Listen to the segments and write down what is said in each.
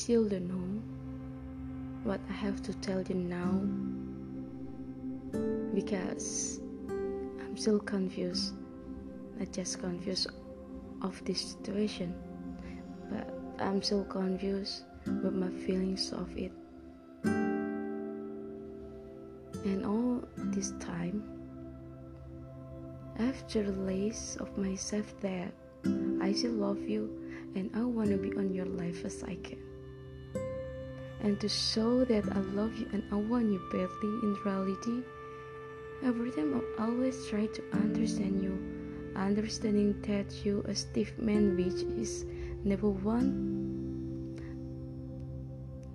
still don't know what I have to tell you now because I'm still confused. Not just confused of this situation, but I'm still confused with my feelings of it. And all this time, I've realized of myself that I still love you and I want to be on your life as I can. And to show that I love you and I want you badly in reality, every time I always try to understand you, understanding that you a stiff man which is never want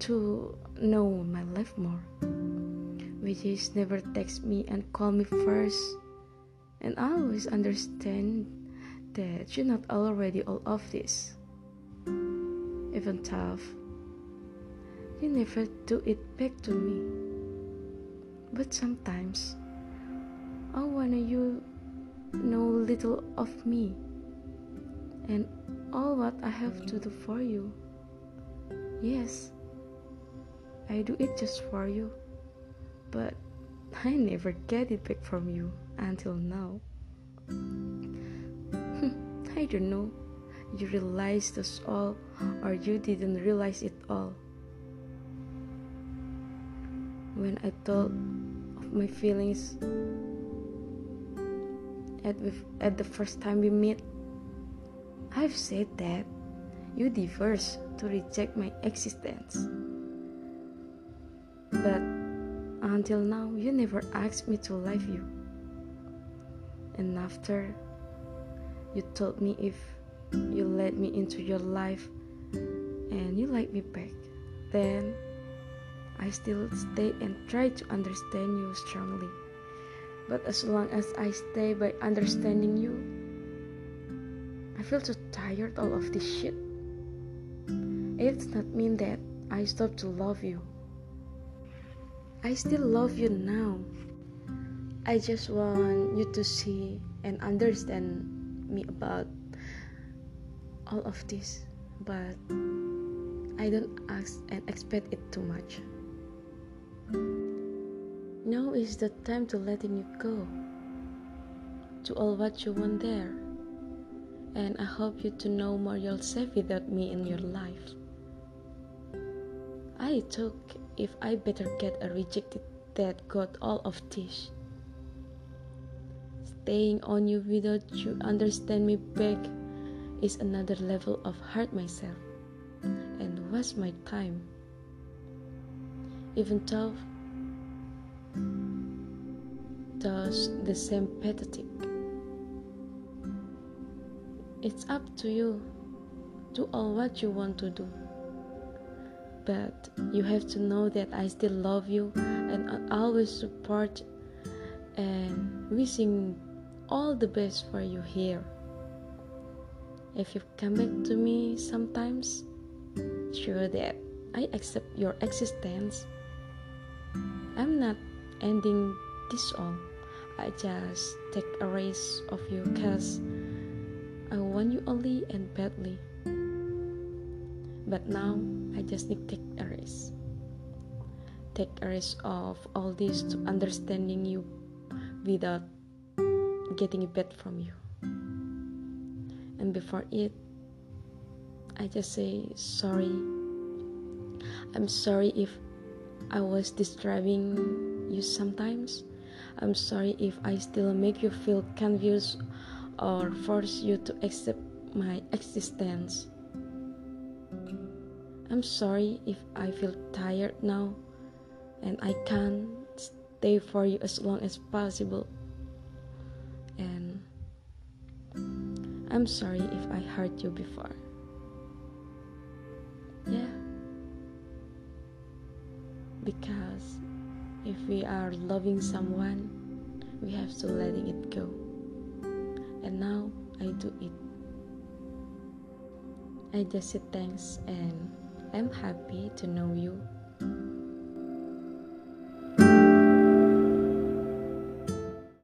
to know my life more, which is never text me and call me first, and I always understand that you're not already all of this even tough. You never do it back to me. But sometimes I wanna you know little of me and all what I have to do for you. Yes, I do it just for you, but I never get it back from you until now. I don't know you realized this all or you didn't realize it all. When I thought of my feelings at, at the first time we met, I've said that you diverse to reject my existence. But until now, you never asked me to love you. And after you told me if you let me into your life and you like me back, then I still stay and try to understand you strongly. But as long as I stay by understanding you, I feel so tired all of this shit. It's not mean that I stop to love you. I still love you now. I just want you to see and understand me about all of this, but I don't ask and expect it too much. Now is the time to letting you go to all what you want there. And I hope you to know more yourself without me in your life. I took if I better get a rejected that got all of this. Staying on you without you understand me back is another level of hurt myself and waste my time. Even though does the same pathetic. It's up to you. Do all what you want to do. But you have to know that I still love you and always support and wishing all the best for you here. If you come back to me sometimes, sure that I accept your existence. I'm not ending this all. I just take a race of you cause I want you only and badly. But now I just need take a race. Take a race of all this to understanding you without getting it bad from you and before it I just say sorry. I'm sorry if I was disturbing you sometimes. I'm sorry if I still make you feel confused or force you to accept my existence. I'm sorry if I feel tired now and I can't stay for you as long as possible. And I'm sorry if I hurt you before. Because if we are loving someone, we have to letting it go. And now I do it. I just say thanks and I'm happy to know you